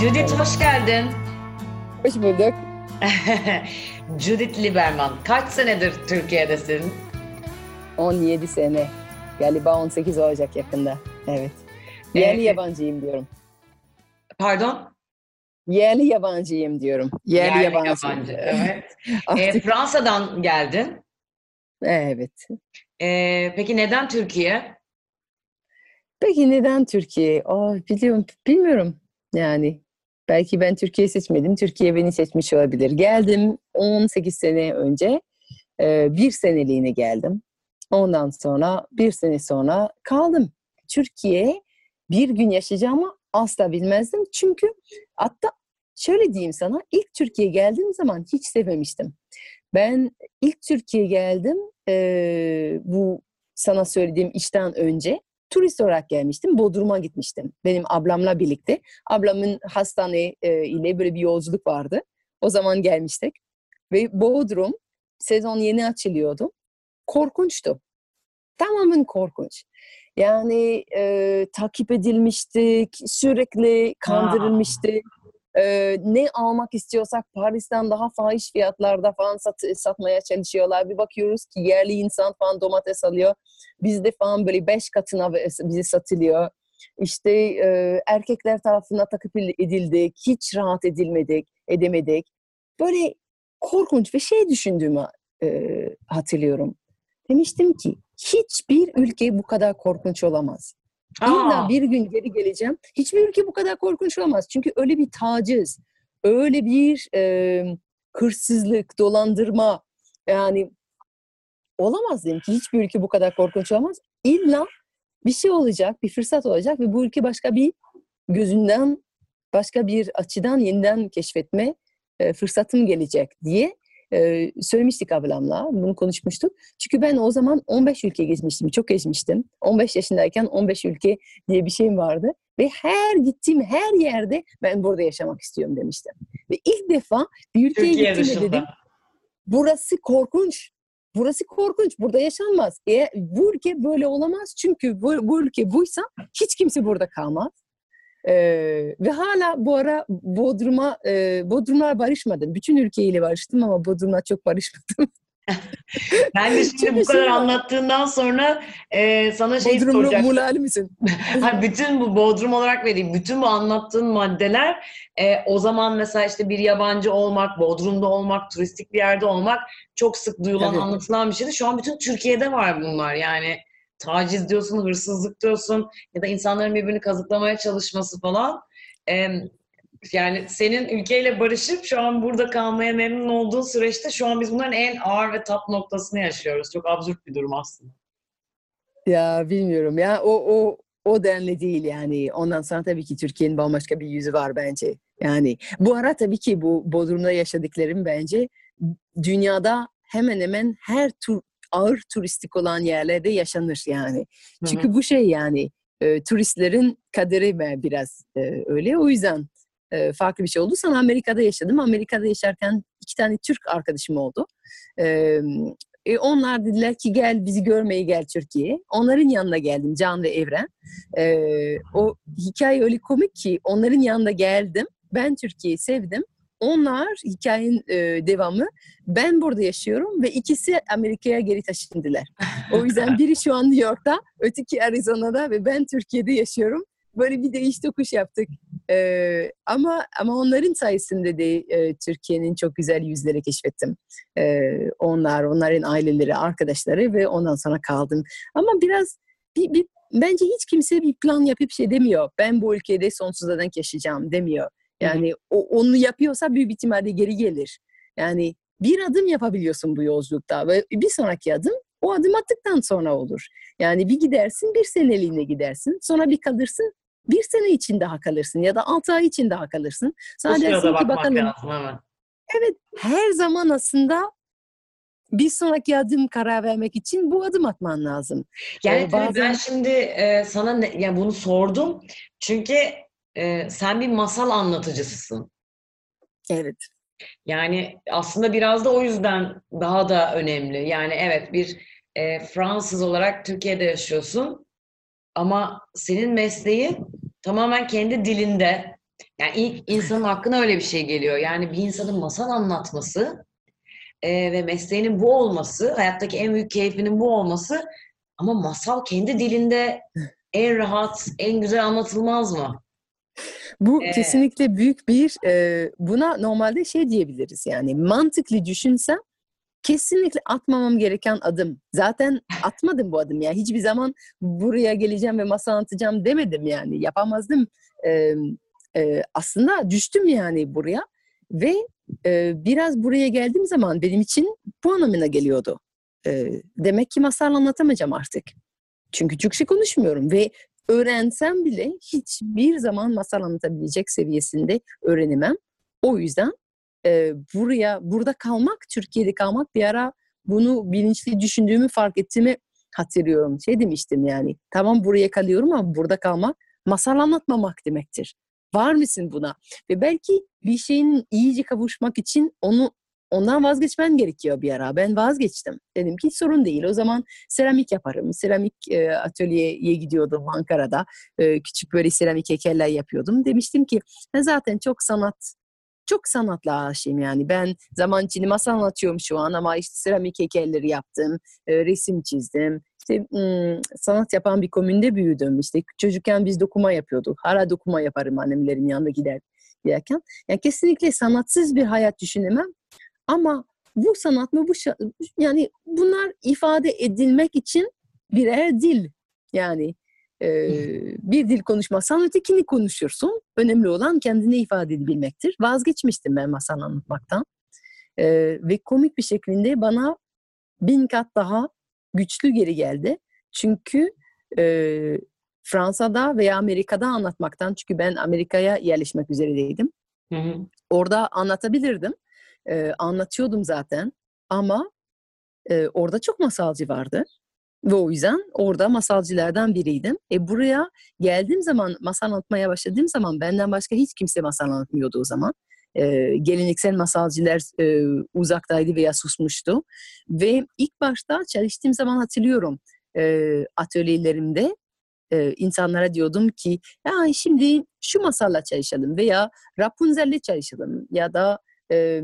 Judith hoş geldin. Hoş bulduk. Judith Lieberman. Kaç senedir Türkiye'desin? 17 sene. Galiba 18 olacak yakında. Evet. Yerli ee, yabancıyım diyorum. Pardon? Yerli yabancıyım diyorum. Yerli, Yerli yabancı. yabancı. Evet. ee, Fransa'dan geldin. Evet. Ee, peki neden Türkiye? Peki neden Türkiye? Oh, biliyorum, bilmiyorum. Yani belki ben Türkiye seçmedim. Türkiye beni seçmiş olabilir. Geldim 18 sene önce. Bir seneliğine geldim. Ondan sonra bir sene sonra kaldım. Türkiye bir gün yaşayacağımı asla bilmezdim. Çünkü hatta şöyle diyeyim sana ilk Türkiye geldiğim zaman hiç sevmemiştim. Ben ilk Türkiye geldim bu sana söylediğim işten önce turist olarak gelmiştim. Bodrum'a gitmiştim. Benim ablamla birlikte. Ablamın hastane e, ile böyle bir yolculuk vardı. O zaman gelmiştik. Ve Bodrum sezon yeni açılıyordu. Korkunçtu. Tamamen korkunç. Yani e, takip edilmiştik, sürekli kandırılmıştık. E, ne almak istiyorsak Paris'ten daha fahiş fiyatlarda falan sat, satmaya çalışıyorlar. Bir bakıyoruz ki yerli insan falan domates alıyor. Bizde falan böyle beş katına bizi satılıyor. İşte e, erkekler tarafından takip edildik. Hiç rahat edilmedik, edemedik. Böyle korkunç bir şey düşündüğümü e, hatırlıyorum. Demiştim ki hiçbir ülke bu kadar korkunç olamaz. İlla bir gün geri geleceğim. Hiçbir ülke bu kadar korkunç olamaz. Çünkü öyle bir taciz, öyle bir e, hırsızlık, dolandırma yani olamaz dedim ki hiçbir ülke bu kadar korkunç olamaz. İlla bir şey olacak, bir fırsat olacak ve bu ülke başka bir gözünden, başka bir açıdan yeniden keşfetme e, fırsatım gelecek diye e, söylemiştik ablamla, bunu konuşmuştuk. Çünkü ben o zaman 15 ülke gezmiştim, çok gezmiştim. 15 yaşındayken 15 ülke diye bir şeyim vardı. Ve her gittiğim her yerde ben burada yaşamak istiyorum demiştim. Ve ilk defa bir ülkeye Türkiye gittiğimde dedim, burası korkunç. Burası korkunç. Burada yaşanmaz. E, bu ülke böyle olamaz. Çünkü bu, bu ülke buysa hiç kimse burada kalmaz. Ee, ve hala bu ara Bodrum'a e, Bodrum'a barışmadım. Bütün ülkeyle barıştım ama Bodrum'la çok barışmadım. ben de şimdi bu kadar anlattığından sonra e, sana şey Bodrumlu soracağım. mulali misin? ha, bütün bu Bodrum olarak vereyim. Bütün bu anlattığın maddeler e, o zaman mesela işte bir yabancı olmak, Bodrum'da olmak, turistik bir yerde olmak çok sık duyulan, Tabii. anlatılan bir şeydi. Şu an bütün Türkiye'de var bunlar yani taciz diyorsun, hırsızlık diyorsun ya da insanların birbirini kazıklamaya çalışması falan. Ee, yani senin ülkeyle barışıp şu an burada kalmaya memnun olduğun süreçte şu an biz bunların en ağır ve tap noktasını yaşıyoruz. Çok absürt bir durum aslında. Ya bilmiyorum ya o o o denli değil yani. Ondan sonra tabii ki Türkiye'nin bambaşka bir yüzü var bence. Yani bu ara tabii ki bu Bodrum'da yaşadıklarım bence dünyada hemen hemen her tur, ağır turistik olan yerlerde yaşanır yani. Çünkü Hı-hı. bu şey yani e, turistlerin kaderi biraz e, öyle. O yüzden e, farklı bir şey oldu. Sonra Amerika'da yaşadım. Amerika'da yaşarken iki tane Türk arkadaşım oldu. E, e, onlar dediler ki gel bizi görmeye gel Türkiye'ye. Onların yanına geldim Can ve Evren. E, o hikaye öyle komik ki onların yanına geldim. Ben Türkiye'yi sevdim. Onlar hikayenin e, devamı. Ben burada yaşıyorum ve ikisi Amerika'ya geri taşındılar. O yüzden biri şu an New York'ta, öteki Arizona'da ve ben Türkiye'de yaşıyorum. Böyle bir değiş tokuş yaptık. Ee, ama ama onların sayesinde de e, Türkiye'nin çok güzel yüzleri keşfettim. Ee, onlar, onların aileleri, arkadaşları ve ondan sonra kaldım. Ama biraz bir, bir bence hiç kimse bir plan yapıp şey demiyor. Ben bu ülkede sonsuza dek yaşayacağım demiyor. Yani o, onu yapıyorsa büyük ihtimalle geri gelir. Yani bir adım yapabiliyorsun bu yolculukta ve bir sonraki adım o adım attıktan sonra olur. Yani bir gidersin bir seneliğine gidersin sonra bir kalırsın bir sene için daha kalırsın ya da altı ay için daha kalırsın. Sana dersin ki bakalım. Lazım, hemen. Evet her zaman aslında bir sonraki adım karar vermek için bu adım atman lazım. Yani ee, bazen... ben şimdi e, sana ne, yani bunu sordum çünkü e, sen bir masal anlatıcısısın. Evet. Yani aslında biraz da o yüzden daha da önemli. Yani evet bir e, Fransız olarak Türkiye'de yaşıyorsun ama senin mesleğin tamamen kendi dilinde Yani ilk insanın hakkına öyle bir şey geliyor. Yani bir insanın masal anlatması e, ve mesleğinin bu olması, hayattaki en büyük keyfinin bu olması ama masal kendi dilinde en rahat, en güzel anlatılmaz mı? Bu Ee, kesinlikle büyük bir e, buna normalde şey diyebiliriz yani mantıklı düşünsem kesinlikle atmamam gereken adım. Zaten atmadım bu adım ya. Hiçbir zaman buraya geleceğim ve masa anlatacağım demedim yani. Yapamazdım. E, e, aslında düştüm yani buraya ve e, biraz buraya geldiğim zaman benim için bu anlamına geliyordu. E, demek ki masal anlatamayacağım artık. Çünkü Türkçe konuşmuyorum ve öğrensem bile hiçbir zaman masal anlatabilecek seviyesinde öğrenemem. O yüzden e, buraya burada kalmak, Türkiye'de kalmak bir ara bunu bilinçli düşündüğümü fark ettiğimi hatırlıyorum. Şey demiştim yani tamam buraya kalıyorum ama burada kalmak masal anlatmamak demektir. Var mısın buna? Ve belki bir şeyin iyice kavuşmak için onu ondan vazgeçmen gerekiyor bir ara. Ben vazgeçtim. Dedim ki sorun değil. O zaman seramik yaparım. Seramik e, atölyeye gidiyordum Ankara'da. E, küçük böyle seramik heykeller yapıyordum. Demiştim ki ben zaten çok sanat çok sanatla aşığım yani. Ben zaman içinde masal anlatıyorum şu an ama işte seramik heykelleri yaptım, e, resim çizdim. İşte hmm, sanat yapan bir komünde büyüdüm. İşte çocukken biz dokuma yapıyorduk. Hala dokuma yaparım annemlerin yanında gider giderken. Yani kesinlikle sanatsız bir hayat düşünemem. Ama bu sanat mı bu yani bunlar ifade edilmek için birer dil. Yani e, bir dil konuşmazsan ötekini konuşursun. Önemli olan kendini ifade edebilmektir. Vazgeçmiştim ben masal anlatmaktan. E, ve komik bir şekilde bana bin kat daha güçlü geri geldi. Çünkü e, Fransa'da veya Amerika'da anlatmaktan, çünkü ben Amerika'ya yerleşmek üzereydim. Hı hı. Orada anlatabilirdim. E, anlatıyordum zaten. Ama e, orada çok masalcı vardı. Ve o yüzden orada masalcılardan biriydim. E buraya geldiğim zaman, masal anlatmaya başladığım zaman benden başka hiç kimse masal anlatmıyordu o zaman. E, geleneksel masalcılar e, uzaktaydı veya susmuştu. Ve ilk başta çalıştığım zaman hatırlıyorum e, atölyelerimde e, insanlara diyordum ki ya şimdi şu masalla çalışalım veya Rapunzel'le çalışalım ya da e,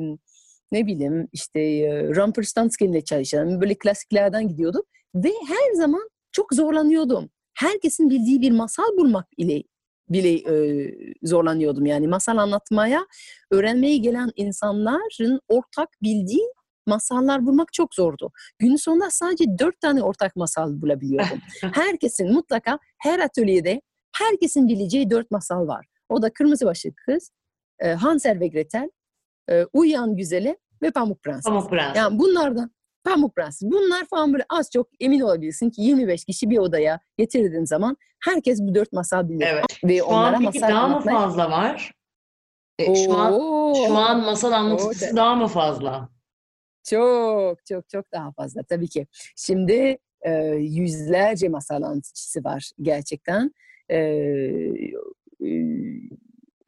ne bileyim işte e, Rumpelstiltskin'le çalışalım. Böyle klasiklerden gidiyordum ve her zaman çok zorlanıyordum. Herkesin bildiği bir masal bulmak ile bile e, zorlanıyordum. Yani masal anlatmaya, öğrenmeye gelen insanların ortak bildiği masallar bulmak çok zordu. Günün sonunda sadece dört tane ortak masal bulabiliyordum. Herkesin mutlaka her atölyede herkesin bileceği dört masal var. O da Kırmızı Başlı Kız, Hansel ve Gretel, Uyuyan Güzeli ve Pamuk Prenses. Pamuk Prens. Yani bunlardan Pamuk Prenses. Bunlar falan böyle az çok emin olabilirsin ki 25 kişi bir odaya getirdiğin zaman herkes bu dört masal bilir. Evet. Ve Şu onlara an peki masal daha mı anlatmaya... fazla var? E, şu an şu an masal anlatıcısı Oo, daha mı fazla? Çok çok çok daha fazla tabii ki. Şimdi e, yüzlerce masal anlatıcısı var gerçekten. E, e,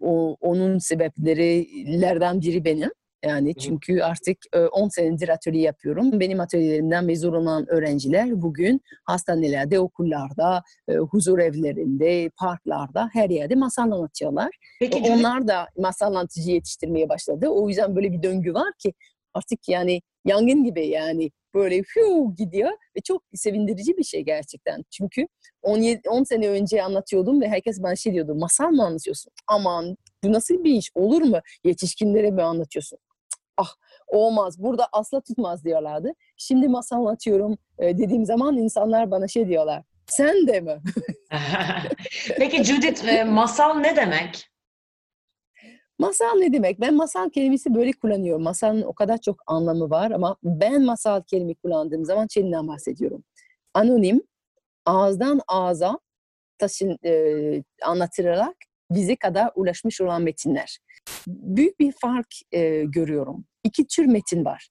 o, onun sebeplerilerden biri benim. Yani çünkü artık e, 10 senedir atölye yapıyorum. Benim atölyelerimden mezun olan öğrenciler bugün hastanelerde, okullarda, e, huzur evlerinde, parklarda her yerde masal anlatıyorlar. Peki Judith, Onlar da masal anlatıcı yetiştirmeye başladı. O yüzden böyle bir döngü var ki artık yani yangın gibi yani böyle fiu gidiyor ve çok sevindirici bir şey gerçekten. Çünkü 17, 10 sene önce anlatıyordum ve herkes bana şey diyordu masal mı anlatıyorsun? Aman bu nasıl bir iş olur mu? Yetişkinlere mi anlatıyorsun? Ah olmaz burada asla tutmaz diyorlardı. Şimdi masal anlatıyorum dediğim zaman insanlar bana şey diyorlar. Sen de mi? Peki Judith, masal ne demek? Masal ne demek? Ben masal kelimesi böyle kullanıyorum. Masalın o kadar çok anlamı var ama ben masal kelime kullandığım zaman şeyinden bahsediyorum. Anonim, ağızdan ağza taşın, e, anlatılarak bize kadar ulaşmış olan metinler. Büyük bir fark e, görüyorum. İki tür metin var.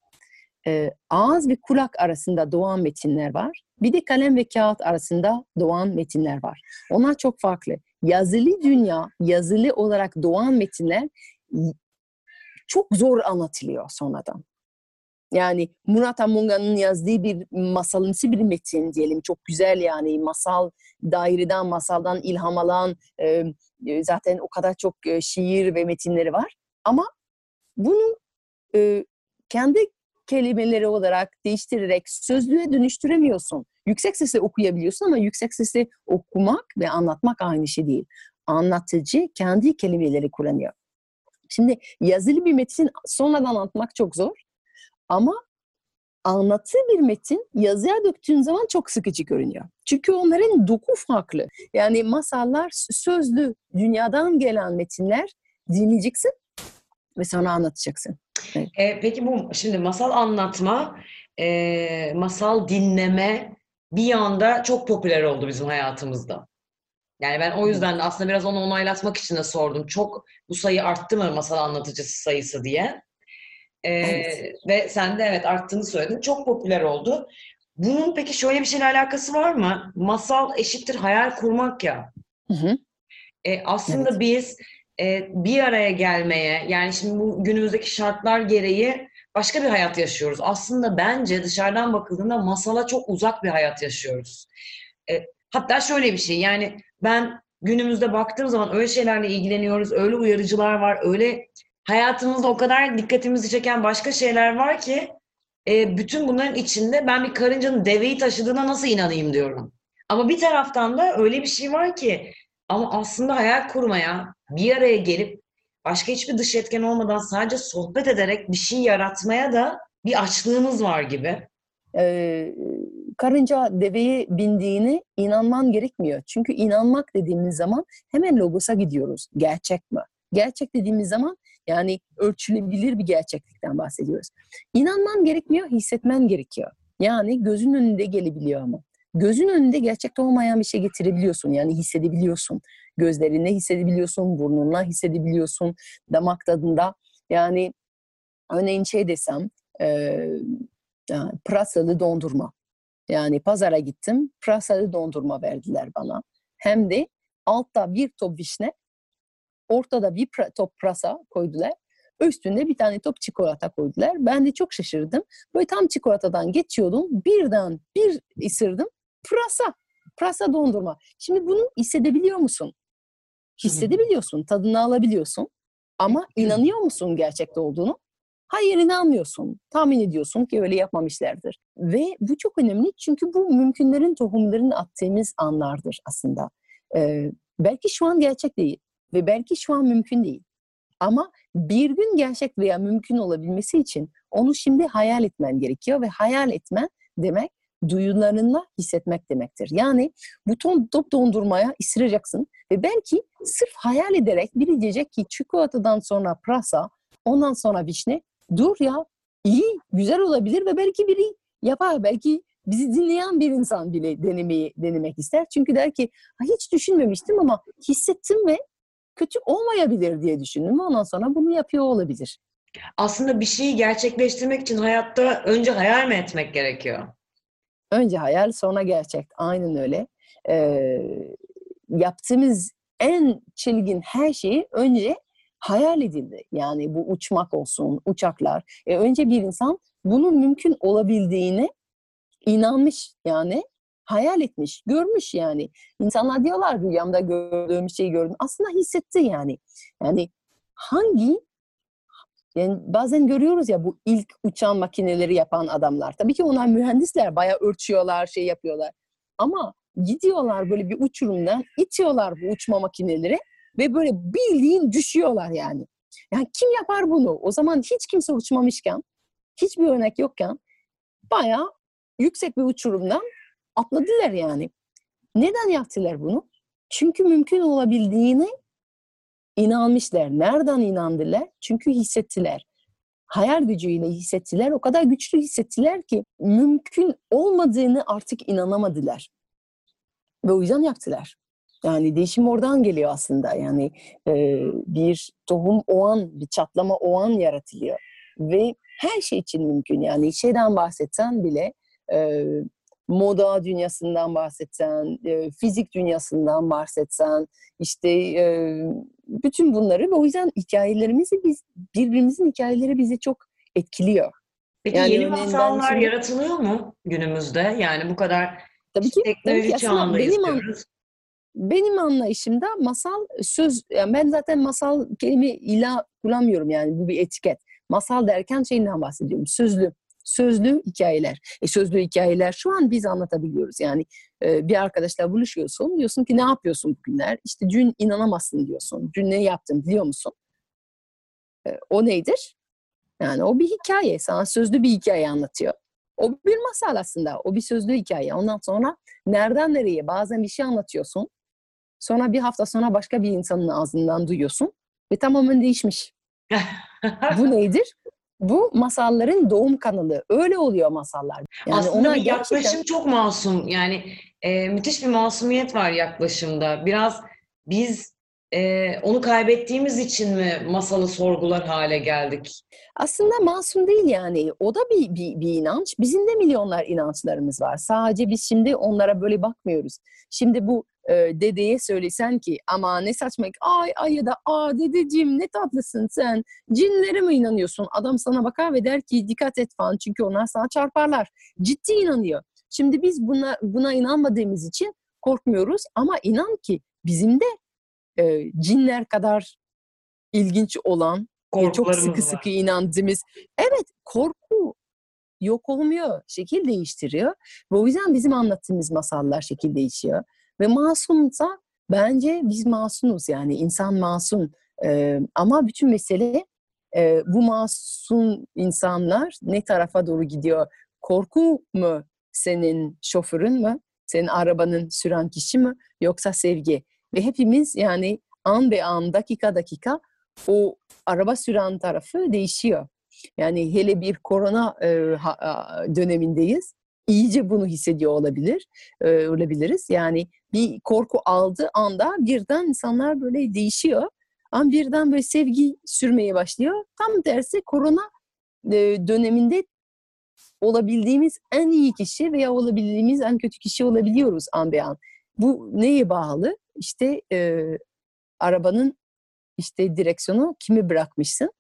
E, ağız ve kulak arasında doğan metinler var. Bir de kalem ve kağıt arasında doğan metinler var. Onlar çok farklı. Yazılı dünya, yazılı olarak doğan metinler çok zor anlatılıyor sonradan. Yani Murat Amunga'nın yazdığı bir masalımsı bir metin diyelim. Çok güzel yani masal daireden, masaldan ilham alan e, zaten o kadar çok şiir ve metinleri var. Ama bunu e, kendi kelimeleri olarak değiştirerek sözlüğe dönüştüremiyorsun. Yüksek sesle okuyabiliyorsun ama yüksek sesle okumak ve anlatmak aynı şey değil. Anlatıcı kendi kelimeleri kullanıyor. Şimdi yazılı bir metin sonradan anlatmak çok zor. Ama anlatı bir metin yazıya döktüğün zaman çok sıkıcı görünüyor. Çünkü onların doku farklı. Yani masallar sözlü dünyadan gelen metinler dinleyeceksin ve sonra anlatacaksın. Evet. E, peki bu şimdi masal anlatma, e, masal dinleme bir anda çok popüler oldu bizim hayatımızda. Yani ben o yüzden de aslında biraz onu onaylatmak için de sordum. Çok bu sayı arttı mı masal anlatıcısı sayısı diye. Ee, evet. Ve sen de evet arttığını söyledin. Çok popüler oldu. Bunun peki şöyle bir şeyle alakası var mı? Masal eşittir hayal kurmak ya. Hı hı. Ee, aslında evet. biz e, bir araya gelmeye yani şimdi bu günümüzdeki şartlar gereği başka bir hayat yaşıyoruz. Aslında bence dışarıdan bakıldığında masala çok uzak bir hayat yaşıyoruz. E, hatta şöyle bir şey yani ben günümüzde baktığım zaman öyle şeylerle ilgileniyoruz, öyle uyarıcılar var, öyle hayatımızda o kadar dikkatimizi çeken başka şeyler var ki e, bütün bunların içinde ben bir karıncanın deveyi taşıdığına nasıl inanayım diyorum. Ama bir taraftan da öyle bir şey var ki ama aslında hayal kurmaya, bir araya gelip başka hiçbir dış etken olmadan sadece sohbet ederek bir şey yaratmaya da bir açlığımız var gibi. Ee, karınca deveye bindiğini inanman gerekmiyor. Çünkü inanmak dediğimiz zaman hemen logosa gidiyoruz. Gerçek mi? Gerçek dediğimiz zaman yani ölçülebilir bir gerçeklikten bahsediyoruz. İnanman gerekmiyor, hissetmen gerekiyor. Yani gözün önünde gelebiliyor ama. Gözün önünde gerçekte olmayan bir şey getirebiliyorsun. Yani hissedebiliyorsun. Gözlerinle hissedebiliyorsun, burnunla hissedebiliyorsun, damak tadında. Yani örneğin şey desem, e, yani pırasalı dondurma. Yani pazara gittim, pırasalı dondurma verdiler bana. Hem de altta bir top vişne, ortada bir top pırasa koydular. Üstünde bir tane top çikolata koydular. Ben de çok şaşırdım. Böyle tam çikolatadan geçiyordum. Birden bir ısırdım. Pırasa. Pırasa dondurma. Şimdi bunu hissedebiliyor musun? Hissedebiliyorsun. Tadını alabiliyorsun. Ama inanıyor musun gerçekte olduğunu? Hayır inanmıyorsun. Tahmin ediyorsun ki öyle yapmamışlardır. Ve bu çok önemli çünkü bu mümkünlerin tohumlarını attığımız anlardır aslında. Ee, belki şu an gerçek değil ve belki şu an mümkün değil. Ama bir gün gerçek veya mümkün olabilmesi için onu şimdi hayal etmen gerekiyor ve hayal etmen demek duyularınla hissetmek demektir. Yani bu top dondurmaya ısıracaksın ve belki sırf hayal ederek biri diyecek ki çikolatadan sonra pırasa, ondan sonra vişne. Dur ya iyi, güzel olabilir ve belki biri yapar. Belki bizi dinleyen bir insan bile denemeyi denemek ister. Çünkü der ki hiç düşünmemiştim ama hissettim ve kötü olmayabilir diye düşündüm. Ondan sonra bunu yapıyor olabilir. Aslında bir şeyi gerçekleştirmek için hayatta önce hayal mi etmek gerekiyor? Önce hayal sonra gerçek. Aynen öyle. Ee, yaptığımız en çılgın her şeyi önce hayal edildi. Yani bu uçmak olsun, uçaklar. E, önce bir insan bunun mümkün olabildiğini inanmış yani hayal etmiş, görmüş yani. İnsanlar diyorlar rüyamda gördüğüm şeyi gördüm. Aslında hissetti yani. Yani hangi yani bazen görüyoruz ya bu ilk uçan makineleri yapan adamlar. Tabii ki onlar mühendisler, bayağı ölçüyorlar, şey yapıyorlar. Ama gidiyorlar böyle bir uçurumdan, itiyorlar bu uçma makineleri ve böyle bildiğin düşüyorlar yani. Yani kim yapar bunu? O zaman hiç kimse uçmamışken, hiçbir örnek yokken bayağı yüksek bir uçurumdan atladılar yani. Neden yaptılar bunu? Çünkü mümkün olabildiğini inanmışlar. Nereden inandılar? Çünkü hissettiler. Hayal gücüyle hissettiler. O kadar güçlü hissettiler ki mümkün olmadığını artık inanamadılar. Ve o yüzden yaptılar. Yani değişim oradan geliyor aslında. Yani e, bir tohum o an, bir çatlama o an yaratılıyor. Ve her şey için mümkün. Yani şeyden bahsetsen bile e, moda dünyasından bahsetsen, e, fizik dünyasından bahsetsen, işte e, bütün bunları ve o yüzden hikayelerimizi biz birbirimizin hikayeleri bizi çok etkiliyor. Peki Yani yeni masallar şimdi- yaratılıyor mu günümüzde? Yani bu kadar Tabii ki, tabii teknoloji ki çağındayız benim an- benim anlayışımda masal söz yani ben zaten masal kelime ila kullanmıyorum yani bu bir etiket. Masal derken şeyinden bahsediyorum. Sözlü sözlü hikayeler. E sözlü hikayeler şu an biz anlatabiliyoruz. Yani e, bir arkadaşla buluşuyorsun. Diyorsun ki ne yapıyorsun bugünler? İşte dün inanamazsın diyorsun. Dün ne yaptım biliyor musun? E, o nedir? Yani o bir hikaye. Sana sözlü bir hikaye anlatıyor. O bir masal aslında. O bir sözlü hikaye. Ondan sonra nereden nereye bazen bir şey anlatıyorsun. Sonra bir hafta sonra başka bir insanın ağzından duyuyorsun ve tamamen değişmiş. Bu nedir? Bu masalların doğum kanalı. Öyle oluyor masallar. Yani Aslında ona bir gerçekten yaklaşım çok masum. Yani e, müthiş bir masumiyet var yaklaşımda. Biraz biz e, onu kaybettiğimiz için mi masalı sorgular hale geldik? aslında masum değil yani. O da bir, bir, bir inanç. Bizim de milyonlar inançlarımız var. Sadece biz şimdi onlara böyle bakmıyoruz. Şimdi bu e, dedeye söylesen ki ama ne saçma ay ay ya da aa dedeciğim ne tatlısın sen cinlere mi inanıyorsun? Adam sana bakar ve der ki dikkat et falan çünkü onlar sana çarparlar. Ciddi inanıyor. Şimdi biz buna buna inanmadığımız için korkmuyoruz ama inan ki bizim de e, cinler kadar ilginç olan ve çok sıkı var. sıkı inandığımız evet korku yok olmuyor, şekil değiştiriyor. Ve o yüzden bizim anlattığımız masallar şekil değişiyor. Ve masumsa bence biz masumuz yani insan masum. Ee, ama bütün mesele e, bu masum insanlar ne tarafa doğru gidiyor? Korku mu senin şoförün mü? Senin arabanın süren kişi mi? Yoksa sevgi? Ve hepimiz yani an be an, dakika dakika o araba süren tarafı değişiyor. Yani hele bir korona e, ha- dönemindeyiz. İyice bunu hissediyor olabilir, e, olabiliriz. Yani bir korku aldığı anda birden insanlar böyle değişiyor. Ama birden böyle sevgi sürmeye başlıyor. Tam tersi korona e, döneminde olabildiğimiz en iyi kişi veya olabildiğimiz en kötü kişi olabiliyoruz an be an. Bu neye bağlı? İşte e, arabanın işte direksiyonu kimi bırakmışsın.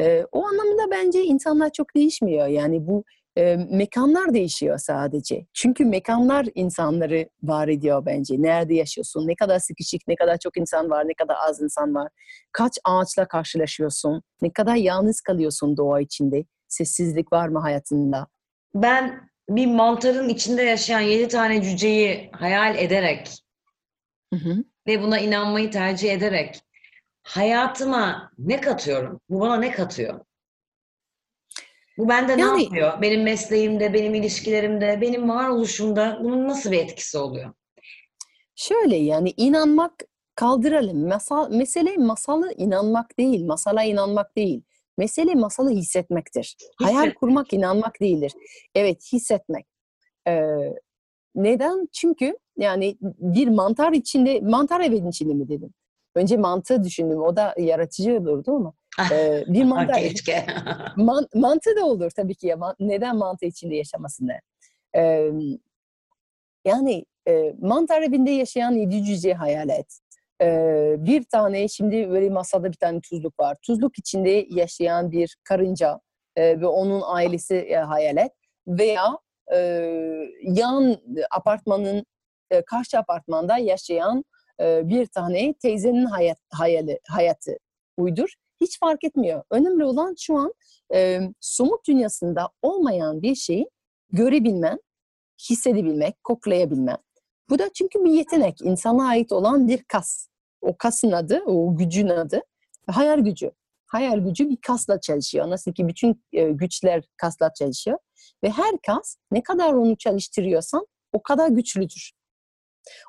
E, o anlamda bence insanlar çok değişmiyor. Yani bu e, mekanlar değişiyor sadece. Çünkü mekanlar insanları var ediyor bence. Nerede yaşıyorsun, ne kadar sıkışık, ne kadar çok insan var, ne kadar az insan var. Kaç ağaçla karşılaşıyorsun, ne kadar yalnız kalıyorsun doğa içinde. Sessizlik var mı hayatında? Ben bir mantarın içinde yaşayan yedi tane cüceyi hayal ederek Hı hı. ve buna inanmayı tercih ederek hayatıma ne katıyorum? Bu bana ne katıyor? Bu bende ne Yani- yapıyor? Benim mesleğimde, benim ilişkilerimde, benim varoluşumda bunun nasıl bir etkisi oluyor? Şöyle yani inanmak kaldıralım. Masal, mesele masalı inanmak değil, masala inanmak değil. Mesele masalı hissetmektir. Hayal Hissetmek. kurmak inanmak değildir. Evet hissetmek. Ee, neden? Çünkü yani bir mantar içinde, mantar evin içinde mi dedim? Önce mantığı düşündüm. O da yaratıcı olurdu ama. Ee, bir mantar, Keşke. Man, mantı da olur tabii ki ya. Man- neden mantı içinde yaşamasınlar? Ee, yani e, mantar evinde yaşayan yedi cüce hayal et. Ee, bir tane şimdi böyle masada bir tane tuzluk var. Tuzluk içinde yaşayan bir karınca e, ve onun ailesi e, hayal et. Veya e, yan apartmanın e, karşı apartmanda yaşayan e, bir tane teyzenin hayat, hayali, hayatı uydur. Hiç fark etmiyor. Önemli olan şu an e, somut dünyasında olmayan bir şeyi görebilmen, hissedebilmek, koklayabilmen. Bu da çünkü bir yetenek, insana ait olan bir kas. O kasın adı, o gücün adı hayal gücü. Hayal gücü bir kasla çalışıyor. Nasıl ki bütün e, güçler kasla çalışıyor. Ve her kas ne kadar onu çalıştırıyorsan o kadar güçlüdür.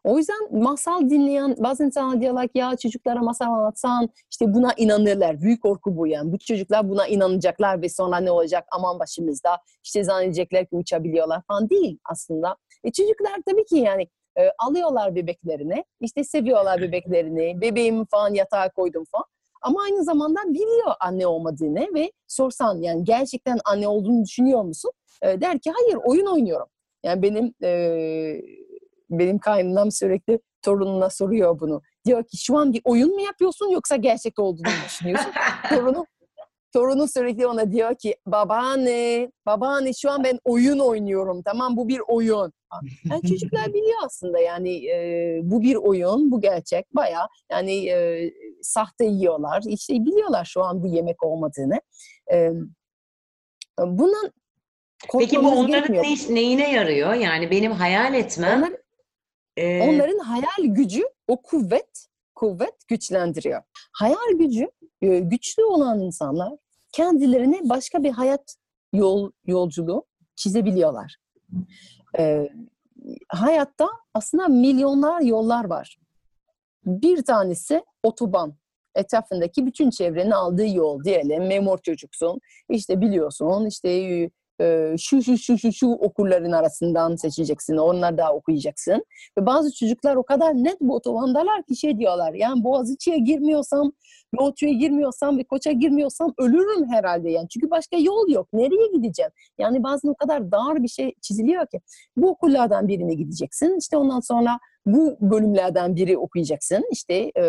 O yüzden masal dinleyen bazı insanlar diyorlar ki ya çocuklara masal anlatsan işte buna inanırlar. Büyük korku bu yani. Bu çocuklar buna inanacaklar ve sonra ne olacak aman başımızda işte zannedecekler ki uçabiliyorlar falan değil aslında. E çocuklar tabii ki yani e, alıyorlar bebeklerini işte seviyorlar bebeklerini bebeğimi falan yatağa koydum falan. Ama aynı zamanda biliyor anne olmadığını ve sorsan yani gerçekten anne olduğunu düşünüyor musun? E, der ki hayır oyun oynuyorum. Yani benim e, benim kaynanam sürekli torununa soruyor bunu. Diyor ki şu an bir oyun mu yapıyorsun yoksa gerçek olduğunu mu düşünüyorsun? Torunu torunu sürekli ona diyor ki babaanne, babaanne şu an ben oyun oynuyorum. Tamam bu bir oyun. Yani çocuklar biliyor aslında yani e, bu bir oyun, bu gerçek. Baya yani e, sahte yiyorlar. İşte biliyorlar şu an bu yemek olmadığını. E, bundan Peki bu onların gerekmiyor. ne, neyine yarıyor? Yani benim hayal etmem Onlar, e, onların hayal gücü o kuvvet, kuvvet güçlendiriyor. Hayal gücü e, güçlü olan insanlar kendilerine başka bir hayat yol yolculuğu çizebiliyorlar. E, hayatta aslında milyonlar yollar var. Bir tanesi otoban. Etrafındaki bütün çevrenin aldığı yol diyelim. Memur çocuksun. İşte biliyorsun işte şu şu şu şu şu okulların arasından seçeceksin. Onlar da okuyacaksın. Ve bazı çocuklar o kadar net bu otobandalar ki şey diyorlar. Yani Boğaziçi'ye girmiyorsam, Loğutu'ya girmiyorsam ve Koç'a girmiyorsam ölürüm herhalde yani. Çünkü başka yol yok. Nereye gideceğim? Yani bazen o kadar dar bir şey çiziliyor ki. Bu okullardan birine gideceksin. İşte ondan sonra bu bölümlerden biri okuyacaksın. İşte e,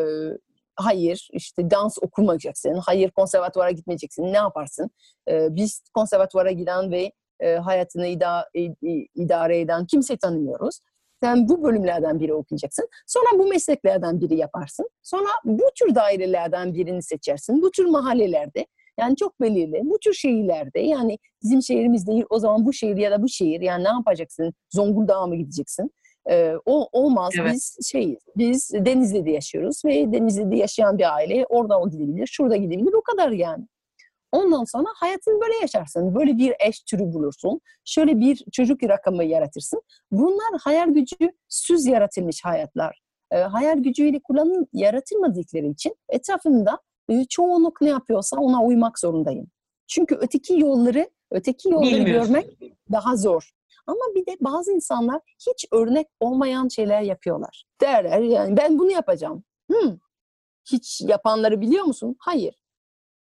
hayır işte dans okumayacaksın. Hayır konservatuvara gitmeyeceksin. Ne yaparsın? E, biz konservatuvara giden ve e, hayatını ida, i- idare eden kimseyi tanımıyoruz. Sen bu bölümlerden biri okuyacaksın. Sonra bu mesleklerden biri yaparsın. Sonra bu tür dairelerden birini seçersin. Bu tür mahallelerde. Yani çok belirli. Bu tür şehirlerde yani bizim şehrimiz değil o zaman bu şehir ya da bu şehir yani ne yapacaksın? Zonguldak'a mı gideceksin? Ee, o olmaz. Evet. Biz şey biz Denizli'de yaşıyoruz ve Denizli'de yaşayan bir aile orada o gidebilir, şurada gidebilir o kadar yani. Ondan sonra hayatını böyle yaşarsın. Böyle bir eş türü bulursun. Şöyle bir çocuk rakamı yaratırsın. Bunlar hayal gücü süz yaratılmış hayatlar. Ee, hayal gücüyle kullanım yaratılmadıkları için etrafında e, çoğunluk ne yapıyorsa ona uymak zorundayım. Çünkü öteki yolları, öteki yolları görmek daha zor. Ama bir de bazı insanlar hiç örnek olmayan şeyler yapıyorlar. Derler yani ben bunu yapacağım. Hmm. Hiç yapanları biliyor musun? Hayır.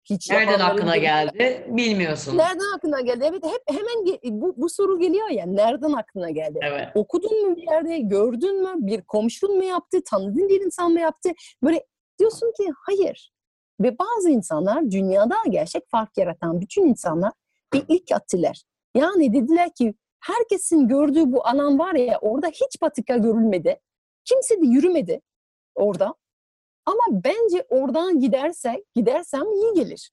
Hiç nereden aklına biliyor- geldi bilmiyorsun. Nereden aklına geldi? Evet hep hemen bu, bu soru geliyor ya. Nereden aklına geldi? Evet. Okudun mu bir yerde? Gördün mü? Bir komşun mu yaptı? Tanıdığın bir insan mı yaptı? Böyle diyorsun ki hayır. Ve bazı insanlar dünyada gerçek fark yaratan bütün insanlar bir ilk attılar. Yani dediler ki herkesin gördüğü bu alan var ya orada hiç patika görülmedi. Kimse de yürümedi orada. Ama bence oradan giderse, gidersem iyi gelir.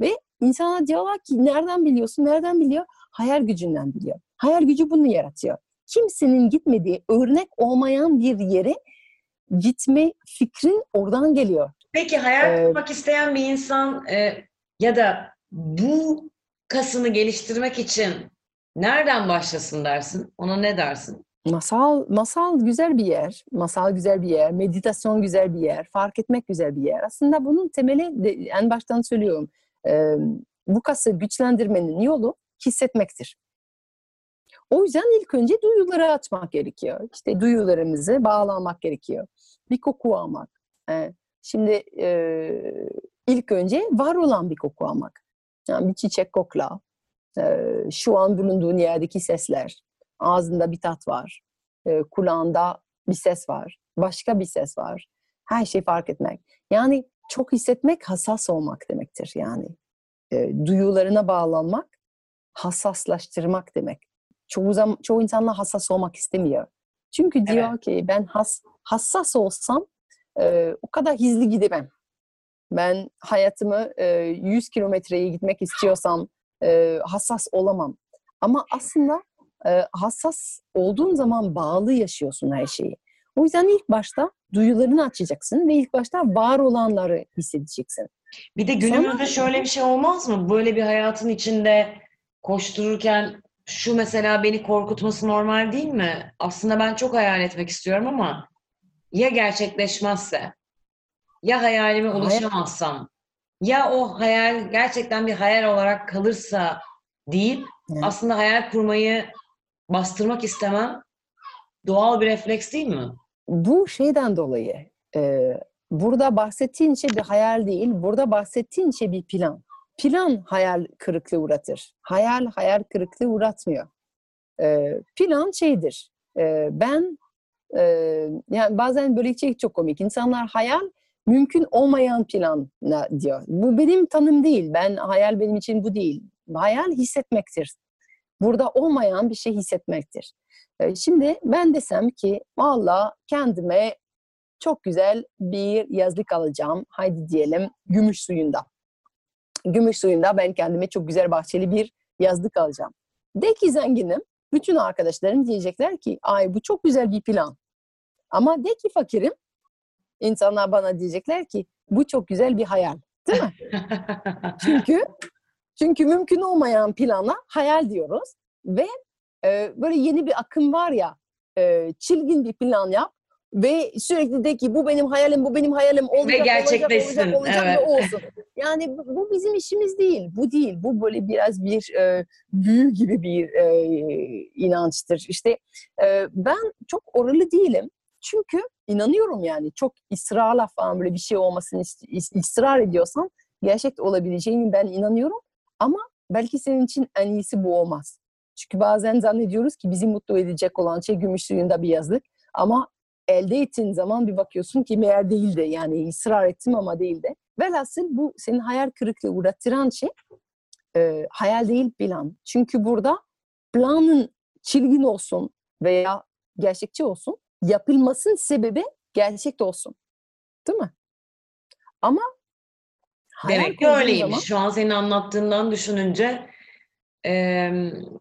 Ve insanlar diyorlar ki nereden biliyorsun, nereden biliyor? Hayal gücünden biliyor. Hayal gücü bunu yaratıyor. Kimsenin gitmediği, örnek olmayan bir yere gitme fikrin oradan geliyor. Peki hayal Ee, kurmak isteyen bir insan e, ya da bu kasını geliştirmek için nereden başlasın dersin? Ona ne dersin? Masal, masal güzel bir yer. Masal güzel bir yer. Meditasyon güzel bir yer. Fark etmek güzel bir yer. Aslında bunun temeli de, en baştan söylüyorum. e, bu kası güçlendirmenin yolu hissetmektir. O yüzden ilk önce duyuları açmak gerekiyor. İşte duyularımızı bağlamak gerekiyor. Bir koku almak. E, şimdi e, ilk önce var olan bir koku almak. Yani bir çiçek kokla. E, şu an bulunduğun yerdeki sesler. Ağzında bir tat var. E, kulağında bir ses var. Başka bir ses var. Her şeyi fark etmek. Yani çok hissetmek hassas olmak demektir yani. E, duyularına bağlanmak, hassaslaştırmak demek. Çoğu zaman çoğu insanlar hassas olmak istemiyor. Çünkü diyor ki ben has, hassas olsam e, o kadar hızlı gidemem. Ben hayatımı e, 100 kilometreye gitmek istiyorsam e, hassas olamam. Ama aslında e, hassas olduğun zaman bağlı yaşıyorsun her şeyi. O yüzden ilk başta duyularını açacaksın ve ilk başta var olanları hissedeceksin. Bir de günümüzde şöyle bir şey olmaz mı? Böyle bir hayatın içinde koştururken şu mesela beni korkutması normal değil mi? Aslında ben çok hayal etmek istiyorum ama ya gerçekleşmezse? Ya hayalime Hayal- ulaşamazsam? Ya o hayal gerçekten bir hayal olarak kalırsa deyip Evet. aslında hayal kurmayı bastırmak istemem doğal bir refleks değil mi? Bu şeyden dolayı e, burada bahsettiğin şey bir hayal değil, burada bahsettiğin şey bir plan. Plan hayal kırıklığı uğratır. Hayal hayal kırıklığı uğratmıyor. E, plan şeydir. e, ben e, yani bazen böyle şey çok komik. İnsanlar hayal mümkün olmayan plan diyor. Bu benim tanım değil. Ben hayal benim için bu değil. Hayal hissetmektir. Burada olmayan bir şey hissetmektir. Ee, şimdi ben desem ki valla kendime çok güzel bir yazlık alacağım. Haydi diyelim gümüş suyunda. Gümüş suyunda ben kendime çok güzel bahçeli bir yazlık alacağım. De ki zenginim, bütün arkadaşlarım diyecekler ki ay bu çok güzel bir plan. Ama de ki fakirim, insanlar bana diyecekler ki bu çok güzel bir hayal. Değil mi? çünkü çünkü mümkün olmayan plana hayal diyoruz ve e, böyle yeni bir akım var ya e, çilgin bir plan yap ve sürekli de ki bu benim hayalim, bu benim hayalim olacak, ve gerçekleşsin. olacak, olacak, olacak evet. ve olsun. Yani bu, bu bizim işimiz değil, bu değil. Bu böyle biraz bir e, büyü gibi bir e, inançtır. İşte e, ben çok oralı değilim. Çünkü inanıyorum yani çok ısrarla falan böyle bir şey olmasını ısrar ediyorsan gerçek olabileceğini ben inanıyorum. Ama belki senin için en iyisi bu olmaz. Çünkü bazen zannediyoruz ki bizi mutlu edecek olan şey gümüş suyunda bir yazlık. Ama elde ettiğin zaman bir bakıyorsun ki meğer değildi. Yani ısrar ettim ama değildi. Velhasıl bu senin hayal kırıklığı uğratıran şey e, hayal değil plan. Çünkü burada planın çilgin olsun veya gerçekçi olsun yapılmasının sebebi gerçekte olsun. Değil mi? Ama Demek ki öyleymiş. Zaman... Şu an senin anlattığından düşününce e,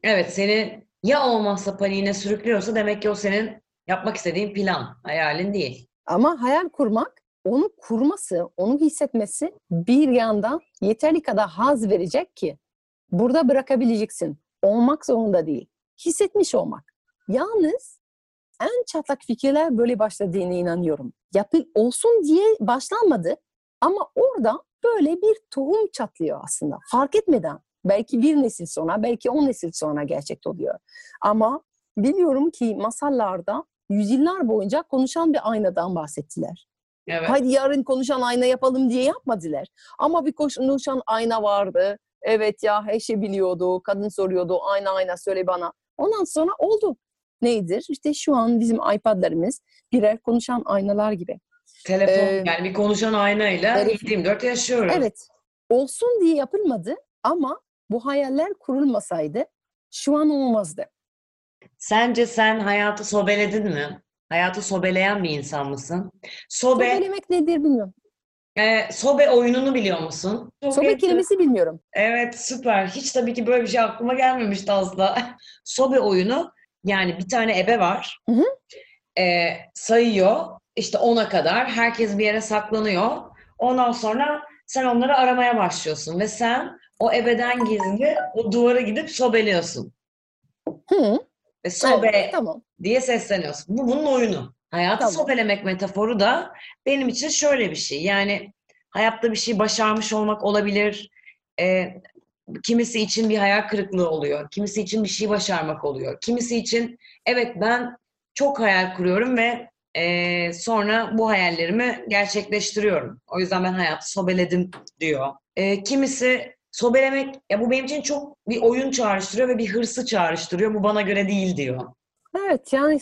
evet seni ya olmazsa paniğine sürüklüyorsa demek ki o senin yapmak istediğin plan, hayalin değil. Ama hayal kurmak, onu kurması, onu hissetmesi bir yandan yeterli kadar haz verecek ki burada bırakabileceksin. Olmak zorunda değil. Hissetmiş olmak. Yalnız en çatlak fikirler böyle başladığını inanıyorum. Yapıl olsun diye başlanmadı ama orada böyle bir tohum çatlıyor aslında. Fark etmeden. Belki bir nesil sonra, belki on nesil sonra gerçek oluyor. Ama biliyorum ki masallarda yüzyıllar boyunca konuşan bir aynadan bahsettiler. Evet. Haydi yarın konuşan ayna yapalım diye yapmadılar. Ama bir konuşan ayna vardı. Evet ya her şey biliyordu. Kadın soruyordu ayna ayna söyle bana. Ondan sonra oldu. Nedir? İşte şu an bizim iPad'larımız birer konuşan aynalar gibi. Telefon ee, yani bir konuşan aynayla evet, 24 yaşıyoruz. Evet. Olsun diye yapılmadı ama bu hayaller kurulmasaydı şu an olmazdı. Sence sen hayatı sobeledin mi? Hayatı sobeleyen bir insan mısın? Sobe, Sobelemek nedir bilmiyorum. E, sobe oyununu biliyor musun? Sobe, sobe kelimesi bilmiyorum. Evet süper. Hiç tabii ki böyle bir şey aklıma gelmemişti asla. sobe oyunu yani bir tane ebe var. Hı hı. E, sayıyor. İşte ona kadar. Herkes bir yere saklanıyor. Ondan sonra sen onları aramaya başlıyorsun. Ve sen o ebeden gizli o duvara gidip sobeliyorsun. Hı. Ve sobe evet, tamam. diye sesleniyorsun. Bu bunun oyunu. Hayatı tamam. sobelemek metaforu da benim için şöyle bir şey. Yani hayatta bir şey başarmış olmak olabilir. E, kimisi için bir hayal kırıklığı oluyor. Kimisi için bir şey başarmak oluyor. Kimisi için evet ben çok hayal kuruyorum ve e, sonra bu hayallerimi gerçekleştiriyorum. O yüzden ben hayatı sobeledim diyor. E, kimisi sobelemek ya bu benim için çok bir oyun çağrıştırıyor ve bir hırsı çağrıştırıyor. Bu bana göre değil diyor. Evet yani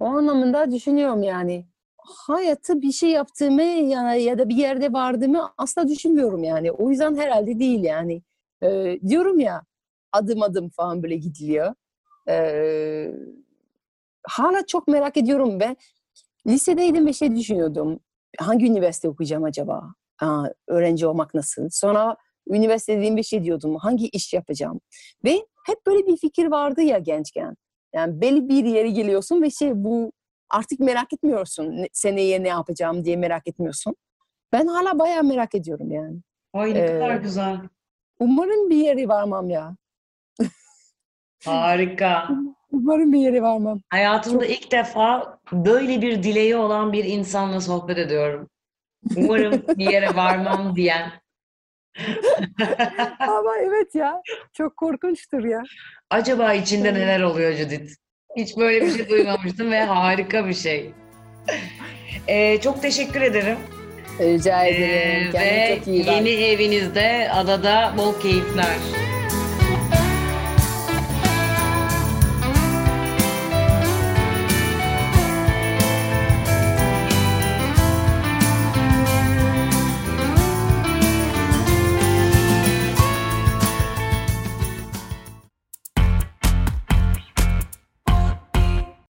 o anlamında düşünüyorum yani. Hayatı bir şey yaptığımı ya, ya da bir yerde vardığımı asla düşünmüyorum yani. O yüzden herhalde değil yani. Ee, diyorum ya adım adım falan böyle gidiliyor. Ee, hala çok merak ediyorum ve lisedeydim ve şey düşünüyordum. Hangi üniversite okuyacağım acaba? Aa, öğrenci olmak nasıl? Sonra üniversite dediğim bir şey diyordum. Hangi iş yapacağım? Ve hep böyle bir fikir vardı ya gençken. Yani belli bir yere geliyorsun ve şey bu artık merak etmiyorsun. Seneye ne yapacağım diye merak etmiyorsun. Ben hala bayağı merak ediyorum yani. Ay ne ee, kadar güzel. Umarım bir yere varmam ya. Harika. Umarım bir yere varmam. Hayatımda Çok... ilk defa böyle bir dileği olan bir insanla sohbet ediyorum. Umarım bir yere varmam diyen. Ama evet ya. Çok korkunçtur ya. Acaba içinde neler oluyor Judith? Hiç böyle bir şey duymamıştım ve harika bir şey. Ee, çok teşekkür ederim. Rica ederim. Ee, ve çok iyi yeni evinizde adada bol keyifler.